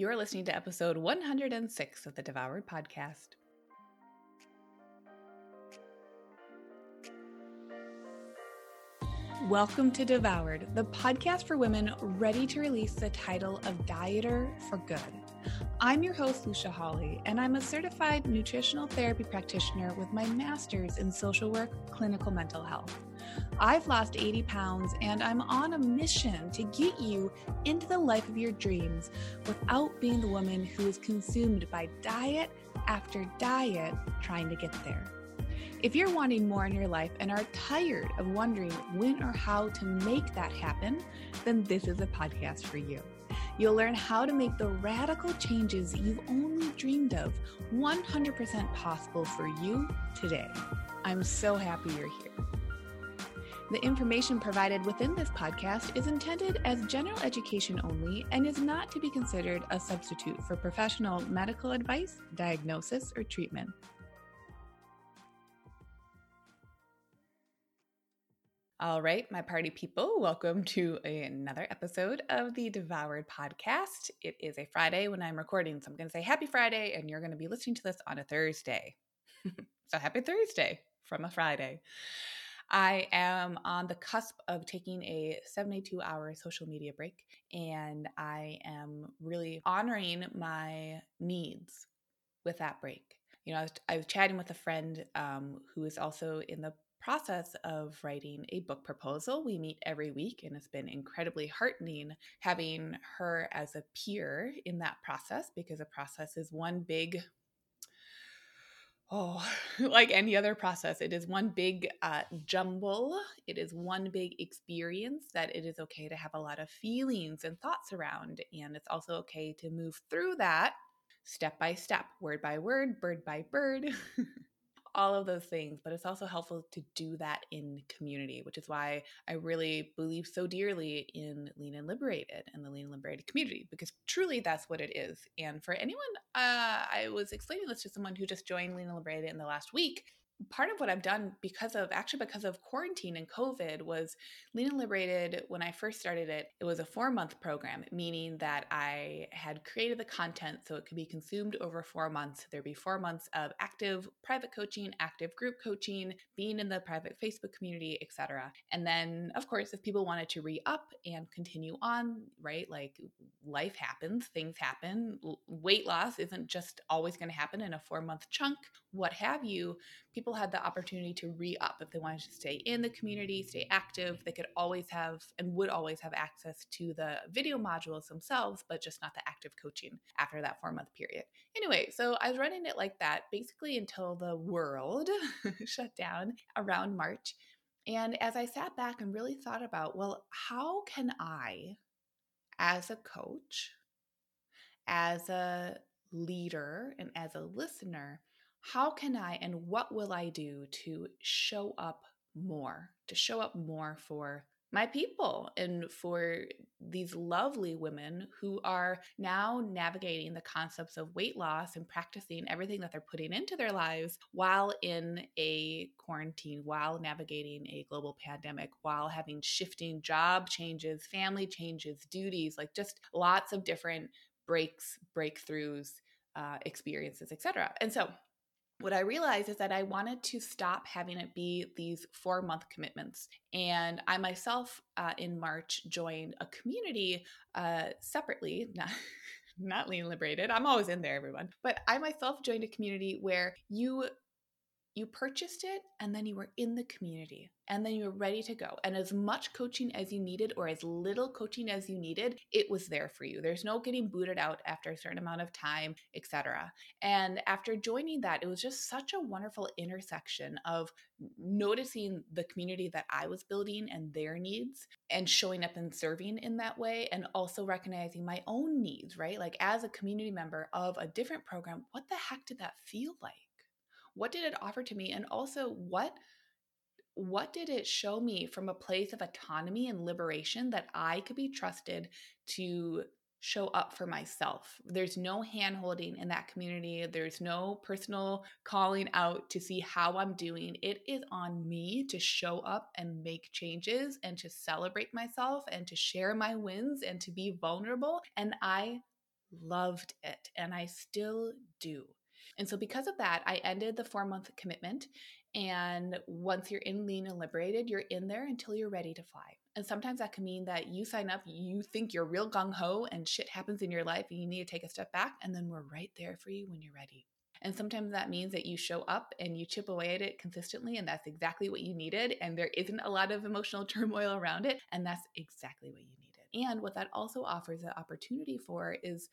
You're listening to episode 106 of the Devoured Podcast. Welcome to Devoured, the podcast for women ready to release the title of Dieter for Good. I'm your host, Lucia Hawley, and I'm a certified nutritional therapy practitioner with my master's in social work, clinical mental health. I've lost 80 pounds and I'm on a mission to get you into the life of your dreams without being the woman who is consumed by diet after diet trying to get there. If you're wanting more in your life and are tired of wondering when or how to make that happen, then this is a podcast for you. You'll learn how to make the radical changes you've only dreamed of 100% possible for you today. I'm so happy you're here. The information provided within this podcast is intended as general education only and is not to be considered a substitute for professional medical advice, diagnosis, or treatment. All right, my party people, welcome to another episode of the Devoured Podcast. It is a Friday when I'm recording, so I'm going to say happy Friday, and you're going to be listening to this on a Thursday. so happy Thursday from a Friday. I am on the cusp of taking a 72 hour social media break, and I am really honoring my needs with that break. You know, I was, I was chatting with a friend um, who is also in the process of writing a book proposal. We meet every week, and it's been incredibly heartening having her as a peer in that process because a process is one big oh, like any other process, it is one big uh, jumble. It is one big experience that it is okay to have a lot of feelings and thoughts around. And it's also okay to move through that step by step, word by word, bird by bird. all of those things, but it's also helpful to do that in community, which is why I really believe so dearly in Lean and Liberated and the Lean and Liberated community, because truly that's what it is. And for anyone, uh, I was explaining this to someone who just joined Lean and Liberated in the last week part of what I've done because of actually because of quarantine and COVID was Lean and Liberated. When I first started it, it was a four month program, meaning that I had created the content so it could be consumed over four months. There'd be four months of active private coaching, active group coaching, being in the private Facebook community, etc. And then, of course, if people wanted to re up and continue on, right? Like life happens, things happen. Weight loss isn't just always going to happen in a four month chunk, what have you. People had the opportunity to re up if they wanted to stay in the community, stay active. They could always have and would always have access to the video modules themselves, but just not the active coaching after that four month period. Anyway, so I was running it like that basically until the world shut down around March. And as I sat back and really thought about, well, how can I, as a coach, as a leader, and as a listener, how can I and what will I do to show up more, to show up more for my people and for these lovely women who are now navigating the concepts of weight loss and practicing everything that they're putting into their lives while in a quarantine, while navigating a global pandemic, while having shifting job changes, family changes, duties, like just lots of different breaks, breakthroughs, uh, experiences, etc. And so what I realized is that I wanted to stop having it be these four month commitments. And I myself, uh, in March, joined a community uh, separately, not, not lean liberated. I'm always in there, everyone. But I myself joined a community where you you purchased it and then you were in the community and then you were ready to go. And as much coaching as you needed or as little coaching as you needed it was there for you. There's no getting booted out after a certain amount of time etc and after joining that it was just such a wonderful intersection of noticing the community that i was building and their needs and showing up and serving in that way and also recognizing my own needs right? Like as a community member of a different program what the heck did that feel like what did it offer to me and also what what did it show me from a place of autonomy and liberation that I could be trusted to show up for myself. There's no hand holding in that community. There's no personal calling out to see how I'm doing. It is on me to show up and make changes and to celebrate myself and to share my wins and to be vulnerable. And I loved it, and I still do. And so, because of that, I ended the four month commitment. And once you're in lean and liberated, you're in there until you're ready to fly. And sometimes that can mean that you sign up, you think you're real gung ho, and shit happens in your life, and you need to take a step back. And then we're right there for you when you're ready. And sometimes that means that you show up and you chip away at it consistently, and that's exactly what you needed. And there isn't a lot of emotional turmoil around it, and that's exactly what you needed. And what that also offers the opportunity for is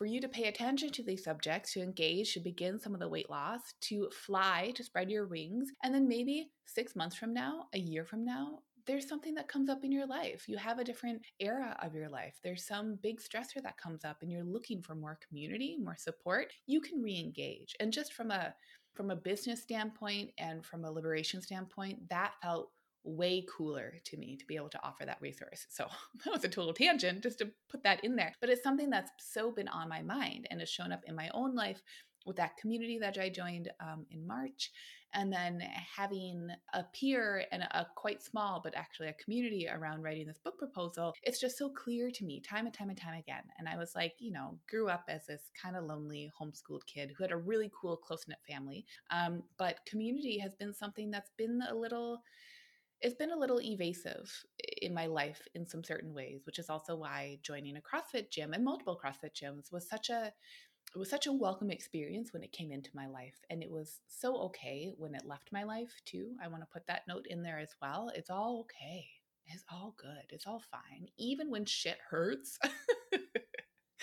for you to pay attention to these subjects, to engage, to begin some of the weight loss, to fly, to spread your wings. And then maybe six months from now, a year from now, there's something that comes up in your life. You have a different era of your life. There's some big stressor that comes up and you're looking for more community, more support. You can re-engage. And just from a from a business standpoint and from a liberation standpoint, that felt way cooler to me to be able to offer that resource. So that was a total tangent just to put that in there. But it's something that's so been on my mind and has shown up in my own life with that community that I joined um, in March. And then having a peer and a, quite small, but actually a community around writing this book proposal, it's just so clear to me time and time and time again. And I was like, you know, grew up as this kind of lonely homeschooled kid who had a really cool, close knit family. Um, but community has been something that's been a little it's been a little evasive in my life in some certain ways, which is also why joining a CrossFit gym and multiple CrossFit gyms was such a it was such a welcome experience when it came into my life and it was so okay when it left my life too. I want to put that note in there as well. It's all okay. It's all good. It's all fine. Even when shit hurts.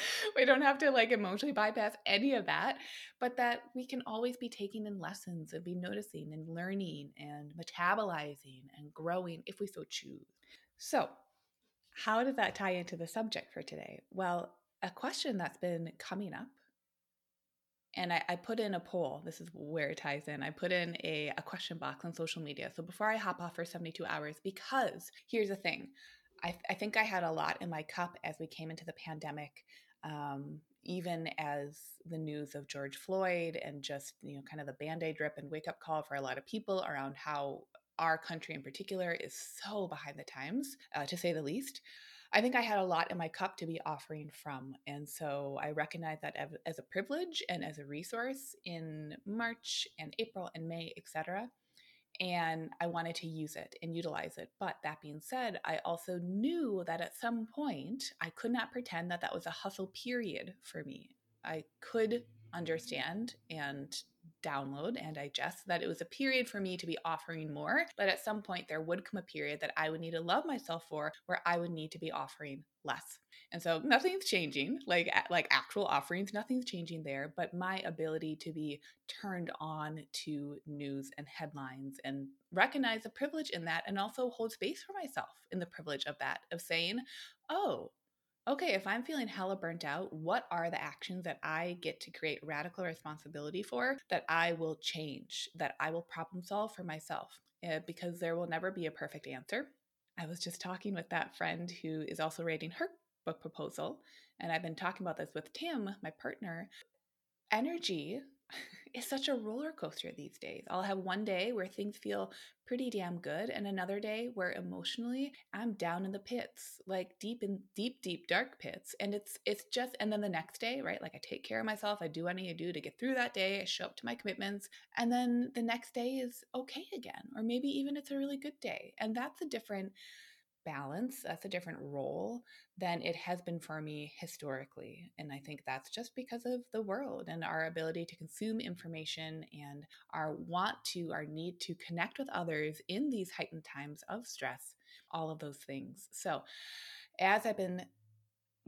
we don't have to like emotionally bypass any of that, but that we can always be taking in lessons and be noticing and learning and metabolizing and growing if we so choose. So, how does that tie into the subject for today? Well, a question that's been coming up and I, I, put in a poll. This is where it ties in. I put in a, a question box on social media. So before I hop off for 72 hours, because here's the thing I, I think I had a lot in my cup as we came into the pandemic um, even as the news of George Floyd and just, you know, kind of the band aid drip and wake up call for a lot of people around how our country in particular is so behind the times, uh, to say the least. I think I had a lot in my cup to be offering from. And so I recognize that as a privilege and as a resource in March and April and May, etc and I wanted to use it and utilize it. But that being said, I also knew that at some point I could not pretend that that was a hustle period for me. I could understand and download and digest that it was a period for me to be offering more. But at some point there would come a period that i would need to love myself for where i would need to be offering less. And so nothing's changing like like actual offerings nothing's changing there but my ability to be turned on to news and headlines and recognize the privilege in that and also hold space for myself in the privilege of that of saying oh okay, if I'm feeling hella burnt out, what are the actions that I get to create radical responsibility for that I will change, that I will problem solve for myself? Uh, because there will never be a perfect answer. I was just talking with that friend who is also writing her book proposal, and I've been talking about this with Tim, my partner. Energy is such a roller coaster these days. I'll have one day where things feel pretty damn good and another day where emotionally I'm down in the pits, like deep in deep deep dark pits. And it's it's just and then the next day, right? Like I take care of myself, I do what I need to do to get through that day, I show up to my commitments, and then the next day is okay again or maybe even it's a really good day. And that's a different balance. That's a different role than it has been for me historically. And I think that's just because of the world and our ability to consume information and our want to, our need to connect with others in these heightened times of stress, all of those things. So, as I've been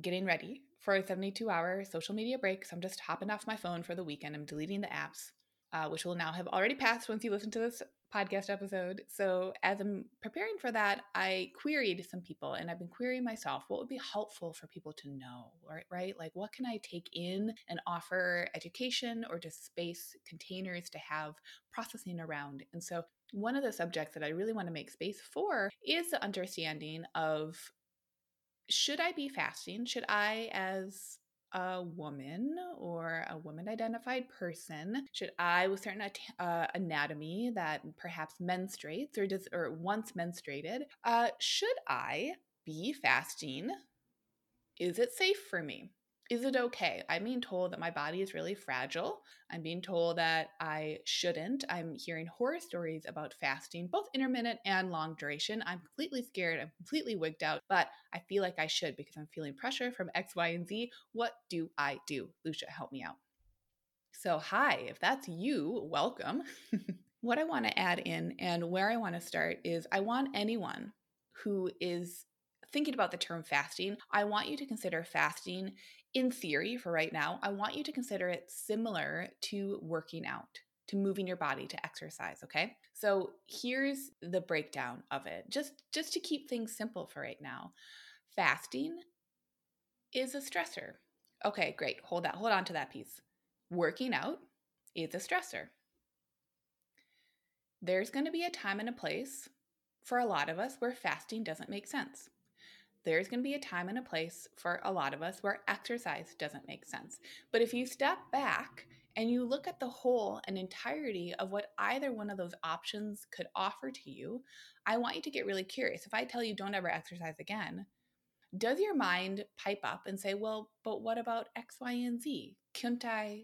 getting ready for a 72 hour social media break, so I'm just hopping off my phone for the weekend, I'm deleting the apps. Uh, which will now have already passed once you listen to this podcast episode. So, as I'm preparing for that, I queried some people and I've been querying myself what would be helpful for people to know, right? right? Like, what can I take in and offer education or just space containers to have processing around? And so, one of the subjects that I really want to make space for is the understanding of should I be fasting? Should I, as a woman or a woman identified person should I with certain uh, anatomy that perhaps menstruates or does or once menstruated uh, should I be fasting? Is it safe for me Is it okay? I'm being told that my body is really fragile. I'm being told that I shouldn't. I'm hearing horror stories about fasting, both intermittent and long duration. I'm completely scared. I'm completely wigged out, but I feel like I should because I'm feeling pressure from X, Y, and Z. What do I do? Lucia, help me out. So, hi, if that's you, welcome. what I want to add in and where I want to start is I want anyone who is thinking about the term fasting, I want you to consider fasting in theory for right now. I want you to consider it similar to working out, to moving your body, to exercise, okay? So here's the breakdown of it. Just just to keep things simple for right now. Fasting is a stressor. Okay, great. Hold that. Hold on to that piece. Working out is a stressor. There's going to be a time and a place for a lot of us where fasting doesn't make sense there's going to be a time and a place for a lot of us where exercise doesn't make sense. But if you step back and you look at the whole and entirety of what either one of those options could offer to you, I want you to get really curious. If I tell you don't ever exercise again, does your mind pipe up and say, well, but what about X, Y, and Z? Couldn't I?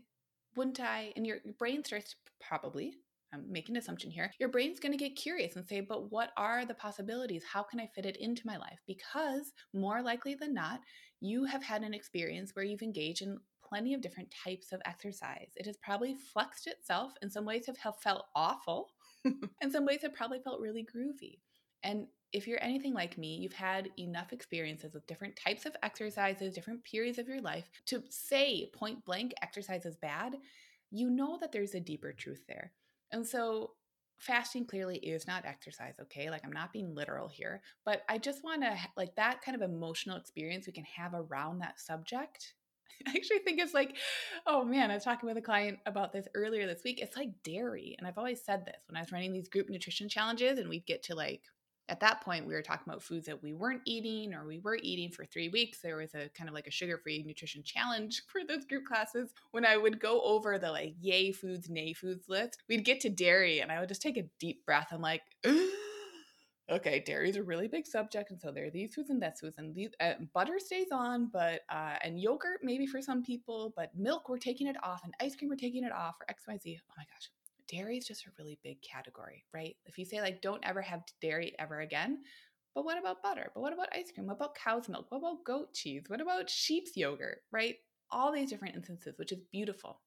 Wouldn't I? And your brain starts probably I'm making an assumption here, your brain's going to get curious and say, but what are the possibilities? How can I fit it into my life? Because more likely than not, you have had an experience where you've engaged in plenty of different types of exercise. It has probably flexed itself. In some ways, have felt awful. in some ways, have probably felt really groovy. And if you're anything like me, you've had enough experiences with different types of exercises, different periods of your life to say point blank exercise is bad. You know that there's a deeper truth there. And so fasting clearly is not exercise, okay? Like I'm not being literal here, but I just want to like that kind of emotional experience we can have around that subject. I actually think it's like, oh man, I was talking with a client about this earlier this week. It's like dairy. And I've always said this when I was running these group nutrition challenges and we'd get to like at that point we were talking about foods that we weren't eating or we were eating for three weeks. There was a kind of like a sugar-free nutrition challenge for those group classes. When i would go over the like yay foods nay foods list we'd get to dairy and i would just take a deep breath. I'm like okay dairy is a really big subject and so there are these foods and that foods and these uh, butter stays on but uh, and yogurt maybe for some people but milk we're taking it off and ice cream we're taking it off or xyz oh my gosh dairy is just a really big category, right? If you say, like, don't ever have dairy ever again, but what about butter? But what about ice cream? What about cow's milk? What about goat cheese? What about sheep's yogurt, right? All these different instances, which is beautiful.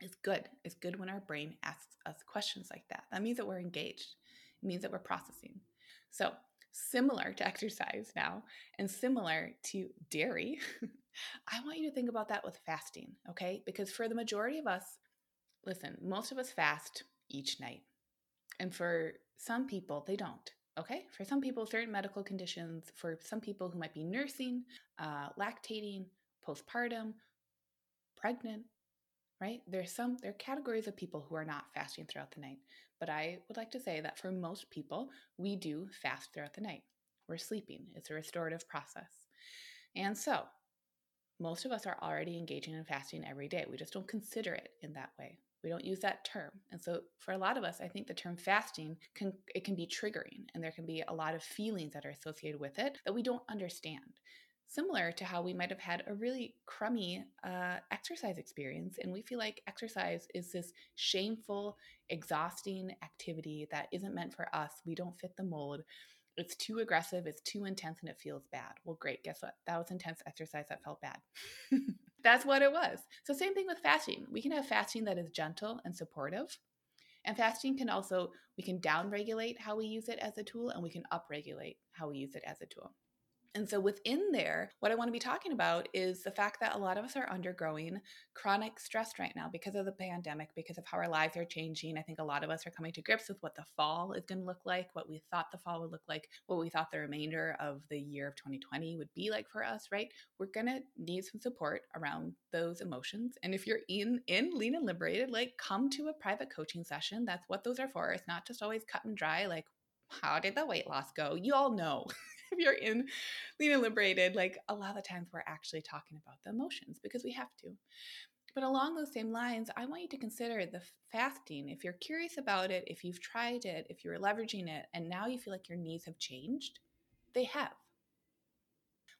It's good. It's good when our brain asks us questions like that. That means that we're engaged, it means that we're processing. So, similar to exercise now and similar to dairy, I want you to think about that with fasting, okay? Because for the majority of us, Listen, most of us fast each night. And for some people, they don't. Okay? For some people, certain medical conditions, for some people who might be nursing, uh, lactating, postpartum, pregnant, right? There's some, there are categories of people who are not fasting throughout the night. But I would like to say that for most people, we do fast throughout the night. We're sleeping, it's a restorative process. And so, most of us are already engaging in fasting every day. We just don't consider it in that way. We don't use that term. And so for a lot of us, I think the term fasting can it can be triggering and there can be a lot of feelings that are associated with it that we don't understand. Similar to how we might have had a really crummy uh, exercise experience, and we feel like exercise is this shameful, exhausting activity that isn't meant for us. We don't fit the mold it's too aggressive, it's too intense, and it feels bad. Well, great. Guess what? That was intense exercise that felt bad. That's what it was. So, same thing with fasting. We can have fasting that is gentle and supportive. And fasting can also, we can down regulate how we use it as a tool and we can up regulate how we use it as a tool. And so within there, what I want to be talking about is the fact that a lot of us are undergoing chronic stress right now because of the pandemic, because of how our lives are changing. I think a lot of us are coming to grips with what the fall is going to look like, what we thought the fall would look like, what we thought the remainder of the year of 2020 would be like for us, right? We're going to need some support around those emotions. And if you're in in lean and liberated, like come to a private coaching session. That's what those are for. It's not just always cut and dry like how did the weight loss go? You all know. if you're in lean and liberated, like a lot of the times we're actually talking about the emotions because we have to. But along those same lines, I want you to consider the fasting. If you're curious about it, if you've tried it, if you're leveraging it, and now you feel like your needs have changed, they have.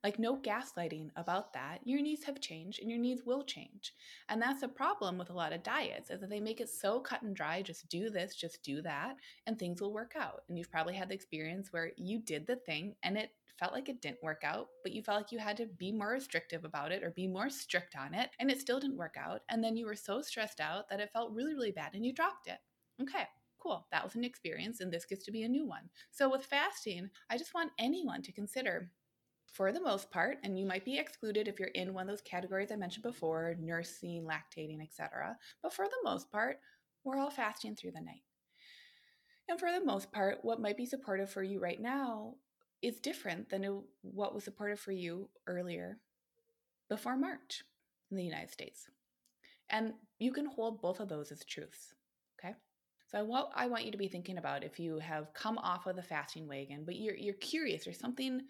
Like, no gaslighting about that. Your needs have changed and your needs will change. And that's a problem with a lot of diets is that they make it so cut and dry just do this, just do that, and things will work out. And you've probably had the experience where you did the thing and it felt like it didn't work out, but you felt like you had to be more restrictive about it or be more strict on it, and it still didn't work out. And then you were so stressed out that it felt really, really bad and you dropped it. Okay, cool. That was an experience, and this gets to be a new one. So, with fasting, I just want anyone to consider for the most part, and you might be excluded if you're in one of those categories I mentioned before nursing, lactating, etc. But for the most part, we're all fasting through the night. And for the most part, what might be supportive for you right now is different than what was supportive for you earlier before March in the United States. And you can hold both of those as truths. Okay. So what I want you to be thinking about if you have come off of the fasting wagon, but you're you're curious, there's something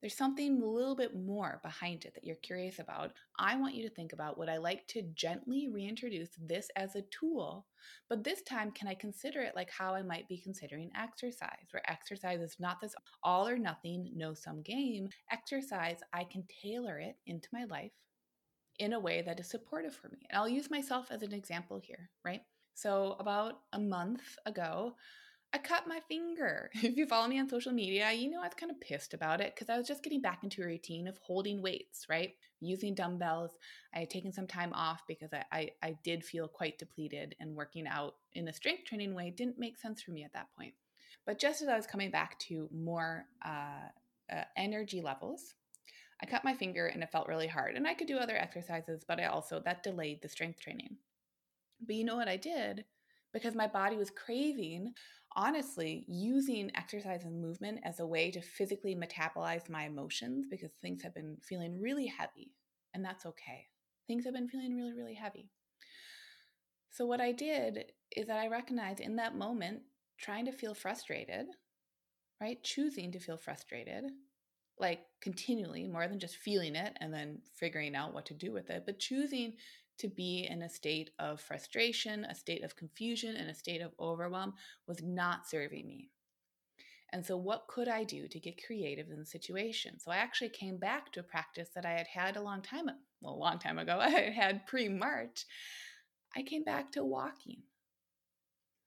there's something a little bit more behind it that you're curious about. I want you to think about would I like to gently reintroduce this as a tool, but this time, can I consider it like how I might be considering exercise, where exercise is not this all or nothing, no sum game. Exercise, I can tailor it into my life in a way that is supportive for me. And I'll use myself as an example here, right? So, about a month ago, I cut my finger. If you follow me on social media, you know I was kind of pissed about it because I was just getting back into a routine of holding weights, right? Using dumbbells. I had taken some time off because I, I, I did feel quite depleted, and working out in a strength training way didn't make sense for me at that point. But just as I was coming back to more uh, uh, energy levels, I cut my finger and it felt really hard. And I could do other exercises, but I also, that delayed the strength training. But you know what I did? Because my body was craving honestly using exercise and movement as a way to physically metabolize my emotions because things have been feeling really heavy, and that's okay. Things have been feeling really, really heavy. So, what I did is that I recognized in that moment trying to feel frustrated, right? Choosing to feel frustrated, like continually, more than just feeling it and then figuring out what to do with it, but choosing to be in a state of frustration, a state of confusion, and a state of overwhelm was not serving me. And so, what could I do to get creative in the situation? So, I actually came back to a practice that I had had a long time, well, a long time ago. I had pre March. I came back to walking.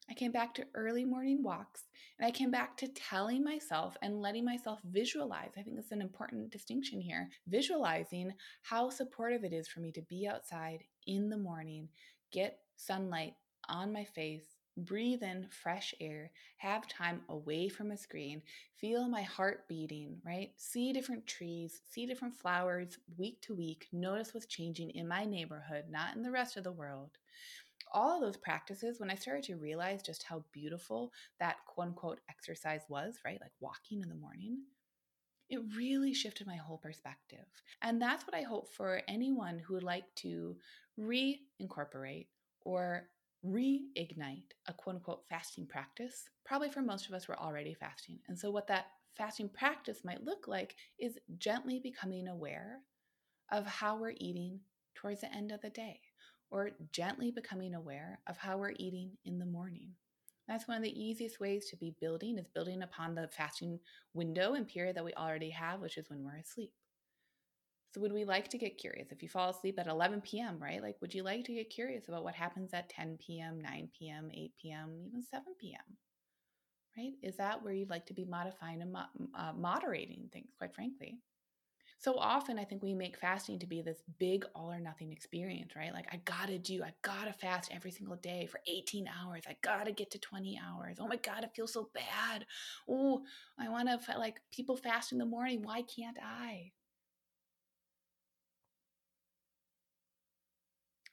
I came back to early morning walks and I came back to telling myself and letting myself visualize. I think it's an important distinction here visualizing how supportive it is for me to be outside in the morning, get sunlight on my face, breathe in fresh air, have time away from a screen, feel my heart beating, right? See different trees, see different flowers week to week, notice what's changing in my neighborhood, not in the rest of the world all of those practices, when I started to realize just how beautiful that quote unquote exercise was, right? Like walking in the morning, it really shifted my whole perspective. And that's what I hope for anyone who would like to reincorporate or reignite a quote unquote fasting practice. Probably for most of us, we're already fasting. And so, what that fasting practice might look like is gently becoming aware of how we're eating towards the end of the day or gently becoming aware of how we're eating in the morning. That's one of the easiest ways to be building is building upon the fasting window and period that we already have, which is when we're asleep. So would we like to get curious? If you fall asleep at 11 p.m., right? Like, would you like to get curious about what happens at 10 p.m., 9 p.m., 8 p.m., even 7 p.m.? Right? Is that where you'd like to be modifying and mo- uh, moderating things, quite frankly? so often I think we make fasting to be this big all or nothing experience, right? Like I gotta do, I gotta fast every single day for 18 hours. I gotta get to 20 hours. Oh my God, it feels so bad. Oh, I wanna like people fast in the morning. Why can't I?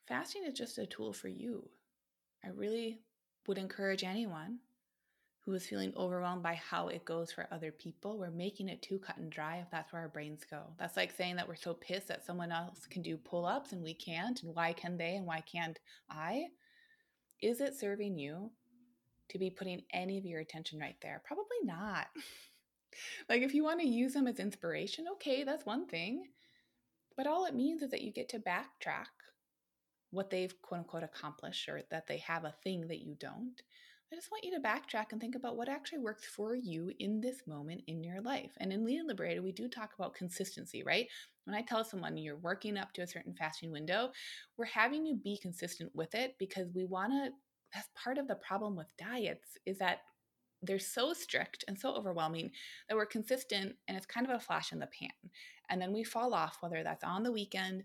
Fasting is just a tool for you. I really would encourage anyone who is feeling overwhelmed by how it goes for other people. We're making it too cut and dry if that's where our brains go. That's like saying that we're so pissed that someone else can do pull ups and we can't, and why can they and why can't I? Is it serving you to be putting any of your attention right there? Probably not. like if you want to use them as inspiration, okay, that's one thing. But all it means is that you get to backtrack what they've quote unquote accomplished or that they have a thing that you don't I just want you to backtrack and think about what actually works for you in this moment in your life. And in Lean and Liberated, we do talk about consistency, right? When I tell someone you're working up to a certain fasting window, we're having you be consistent with it because we want to. That's part of the problem with diets is that they're so strict and so overwhelming that we're consistent and it's kind of a flash in the pan. And then we fall off, whether that's on the weekend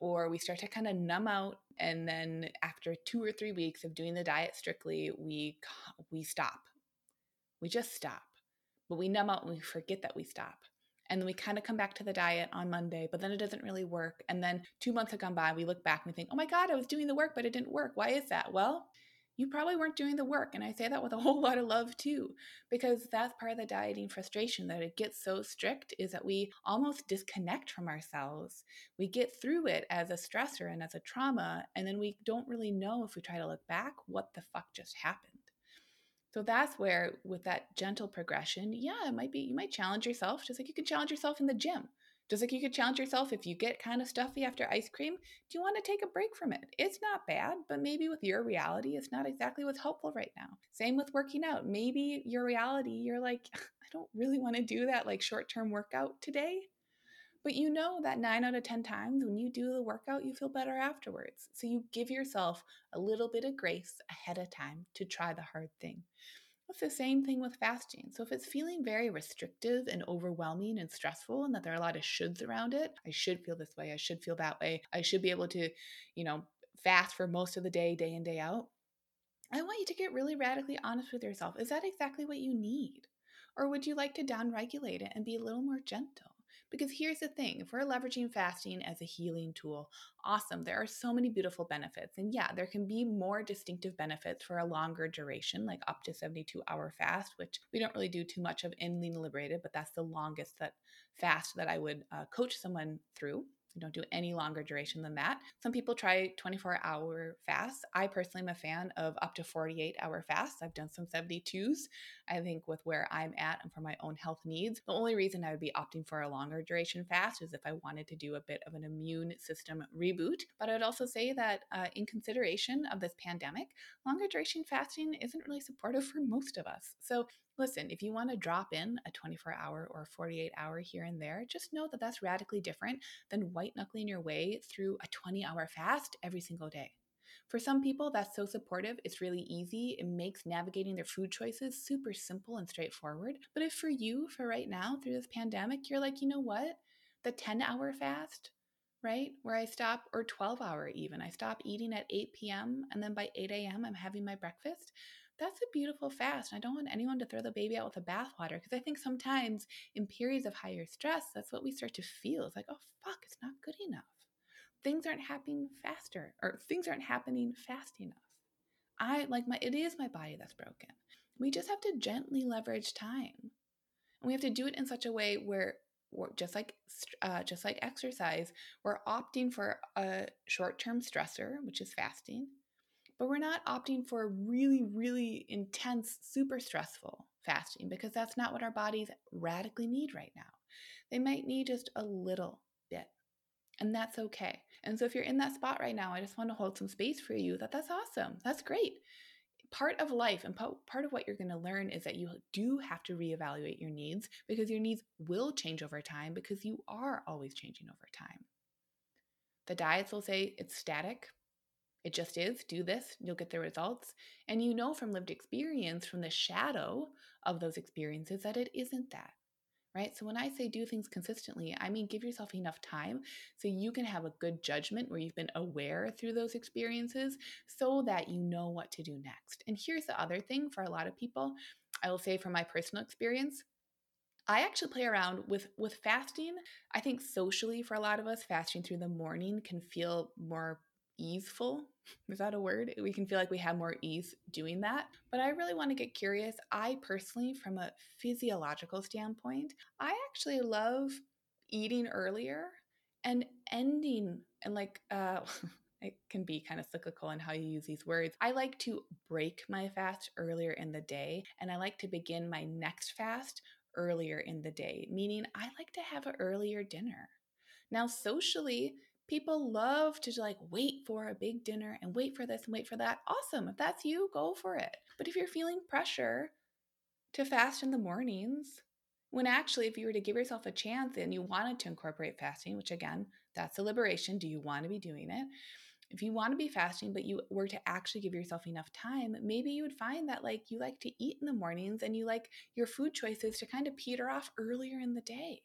or we start to kind of numb out and then after 2 or 3 weeks of doing the diet strictly we we stop we just stop but we numb out and we forget that we stop and then we kind of come back to the diet on Monday, but then it doesn't really work. And then two months have gone by, we look back and we think, oh my God, I was doing the work, but it didn't work. Why is that? Well, you probably weren't doing the work. And I say that with a whole lot of love too, because that's part of the dieting frustration that it gets so strict is that we almost disconnect from ourselves. We get through it as a stressor and as a trauma, and then we don't really know if we try to look back what the fuck just happened. So that's where, with that gentle progression, yeah, it might be, you might challenge yourself, just like you can challenge yourself in the gym. Just like you could challenge yourself if you get kind of stuffy after ice cream, do you want to take a break from it? It's not bad, but maybe with your reality, it's not exactly what's helpful right now. Same with working out. Maybe your reality, you're like, I don't really want to do that like short term workout today. But you know that nine out of 10 times when you do the workout, you feel better afterwards. So you give yourself a little bit of grace ahead of time to try the hard thing. It's the same thing with fasting. So if it's feeling very restrictive and overwhelming and stressful and that there are a lot of shoulds around it, I should feel this way, I should feel that way, I should be able to, you know, fast for most of the day, day in, day out. I want you to get really radically honest with yourself. Is that exactly what you need? Or would you like to downregulate it and be a little more gentle? Because here's the thing if we're leveraging fasting as a healing tool, awesome. There are so many beautiful benefits. And yeah, there can be more distinctive benefits for a longer duration, like up to 72 hour fast, which we don't really do too much of in Lean Liberated, but that's the longest that fast that I would uh, coach someone through. Don't do any longer duration than that. Some people try 24 hour fasts. I personally am a fan of up to 48 hour fasts. I've done some 72s. I think with where I'm at and for my own health needs, the only reason I would be opting for a longer duration fast is if I wanted to do a bit of an immune system reboot. But I would also say that uh, in consideration of this pandemic, longer duration fasting isn't really supportive for most of us. So Listen, if you want to drop in a 24 hour or 48 hour here and there, just know that that's radically different than white knuckling your way through a 20 hour fast every single day. For some people, that's so supportive, it's really easy. It makes navigating their food choices super simple and straightforward. But if for you, for right now, through this pandemic, you're like, you know what? The 10 hour fast, right? Where I stop, or 12 hour even, I stop eating at 8 p.m. and then by 8 a.m., I'm having my breakfast that's a beautiful fast. I don't want anyone to throw the baby out with the bathwater because I think sometimes in periods of higher stress, that's what we start to feel. It's like, oh, fuck, it's not good enough. Things aren't happening faster or things aren't happening fast enough. I like my, it is my body that's broken. We just have to gently leverage time. And we have to do it in such a way where just like uh, just like exercise, we're opting for a short-term stressor, which is fasting, but we're not opting for a really, really intense, super stressful fasting because that's not what our bodies radically need right now. They might need just a little bit, and that's okay. And so, if you're in that spot right now, I just want to hold some space for you that that's awesome. That's great. Part of life and part of what you're going to learn is that you do have to reevaluate your needs because your needs will change over time because you are always changing over time. The diets will say it's static, it just is. Do this, you'll get the results. And you know from lived experience, from the shadow of those experiences, that it isn't that. Right? So when I say do things consistently, I mean give yourself enough time so you can have a good judgment where you've been aware through those experiences so that you know what to do next. And here's the other thing for a lot of people I will say from my personal experience, I actually play around with with fasting. I think socially for a lot of us fasting through the morning can feel more easeful. Is that a word? We can feel like we have more ease doing that. But I really want to get curious. I personally, from a physiological standpoint, I actually love eating earlier and ending and like uh it can be kind of cyclical in how you use these words. I like to break my fast earlier in the day and I like to begin my next fast earlier in the day, meaning I like to have an earlier dinner. Now, socially, People love to like wait for a big dinner and wait for this and wait for that. Awesome. If that's you, go for it. But if you're feeling pressure to fast in the mornings, when actually, if you were to give yourself a chance and you wanted to incorporate fasting, which again, that's a liberation. Do you want to be doing it? If you want to be fasting, but you were to actually give yourself enough time, maybe you would find that like you like to eat in the mornings and you like your food choices to kind of peter off earlier in the day.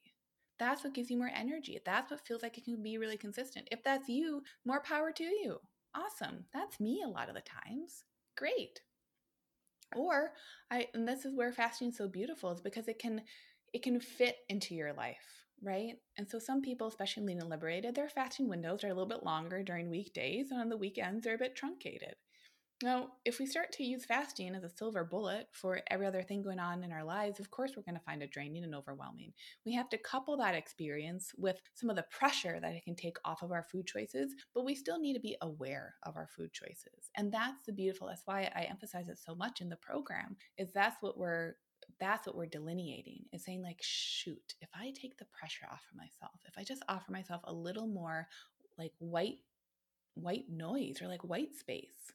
That's what gives you more energy. That's what feels like it can be really consistent. If that's you, more power to you. Awesome. That's me a lot of the times. Great. Or I and this is where fasting is so beautiful is because it can it can fit into your life, right? And so some people, especially lean and liberated, their fasting windows are a little bit longer during weekdays and on the weekends they're a bit truncated. Now, if we start to use fasting as a silver bullet for every other thing going on in our lives, of course, we're going to find it draining and overwhelming. We have to couple that experience with some of the pressure that it can take off of our food choices, but we still need to be aware of our food choices. And that's the beautiful, that's why I emphasize it so much in the program, is that's what we're that's what we're delineating is saying like shoot if i take the pressure off of myself if i just offer myself a little more like white white noise or like white space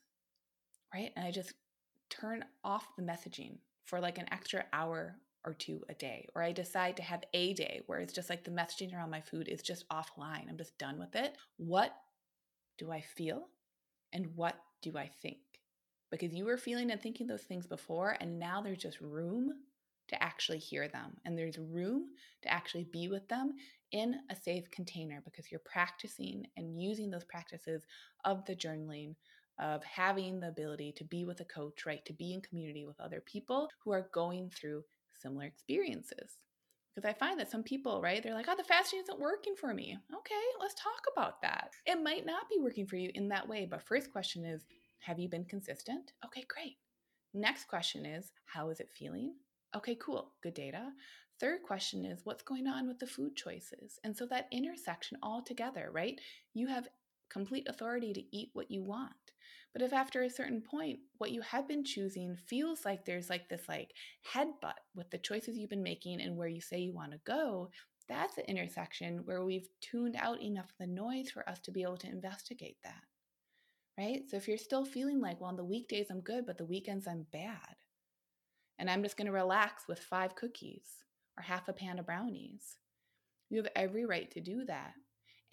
right? And I just turn off the messaging for like an extra hour or two a day. Or I decide to have a day where it's just like the messaging around my food is just offline. I'm just done with it. What do I feel? And what do I think? Because you were feeling and thinking those things before, and now there's just room to actually hear them. And there's room to actually be with them in a safe container because you're practicing and using those practices of the journaling, of having the ability to be with a coach, right? To be in community with other people who are going through similar experiences. Because I find that some people, right, they're like, oh, the fasting isn't working for me. Okay, let's talk about that. It might not be working for you in that way. But first question is, have you been consistent? Okay, great. Next question is, how is it feeling? Okay, cool. Good data. Third question is, what's going on with the food choices? And so that intersection all together, right? You have complete authority to eat what you want. But if after a certain point, what you have been choosing feels like there's like this like headbutt with the choices you've been making and where you say you want to go, that's the intersection where we've tuned out enough of the noise for us to be able to investigate that. Right? So if you're still feeling like, well, on the weekdays I'm good, but the weekends I'm bad, and I'm just going to relax with five cookies or half a pan of brownies, you have every right to do that.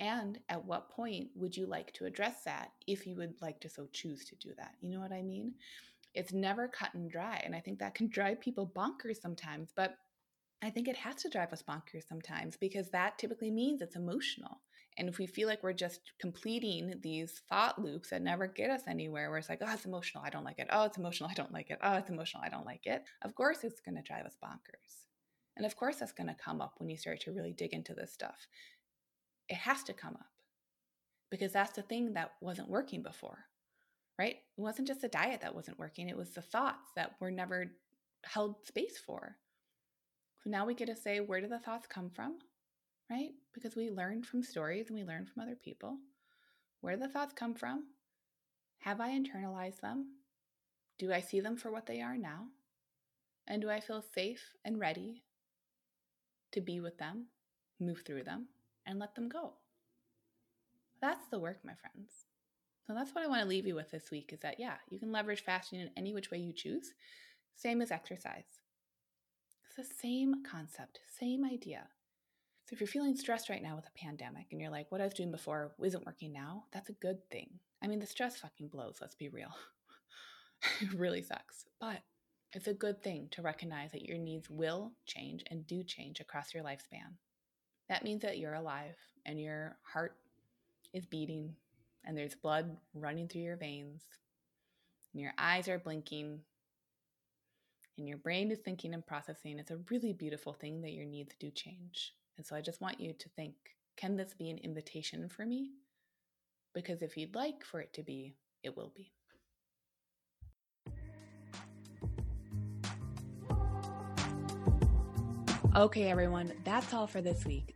And at what point would you like to address that if you would like to so choose to do that? You know what I mean? It's never cut and dry. And I think that can drive people bonkers sometimes. But I think it has to drive us bonkers sometimes because that typically means it's emotional. And if we feel like we're just completing these thought loops that never get us anywhere, where it's like, oh, it's emotional, I don't like it. Oh, it's emotional, I don't like it. Oh, it's emotional, I don't like it. Of course, it's going to drive us bonkers. And of course, that's going to come up when you start to really dig into this stuff it has to come up because that's the thing that wasn't working before, right? It wasn't just the diet that wasn't working, it was the thoughts that were never held space for. So now we get to say, where do the thoughts come from, right? Because we learned from stories and we learned from other people. Where do the thoughts come from? Have I internalized them? Do I see them for what they are now? And do I feel safe and ready to be with them, move through them? And let them go. That's the work, my friends. So that's what I want to leave you with this week is that, yeah, you can leverage fasting in any which way you choose, same as exercise. It's the same concept, same idea. So if you're feeling stressed right now with a pandemic and you're like, what I was doing before isn't working now, that's a good thing. I mean, the stress fucking blows, let's be real. it really sucks. But it's a good thing to recognize that your needs will change and do change across your lifespan that means that you're alive and your heart is beating and there's blood running through your veins and your eyes are blinking and your brain is thinking and processing. It's a really beautiful thing that your needs do change. And so I just want you to think can this be an invitation for me? Because if you'd like for it to be, it will be. Okay, everyone, that's all for this week.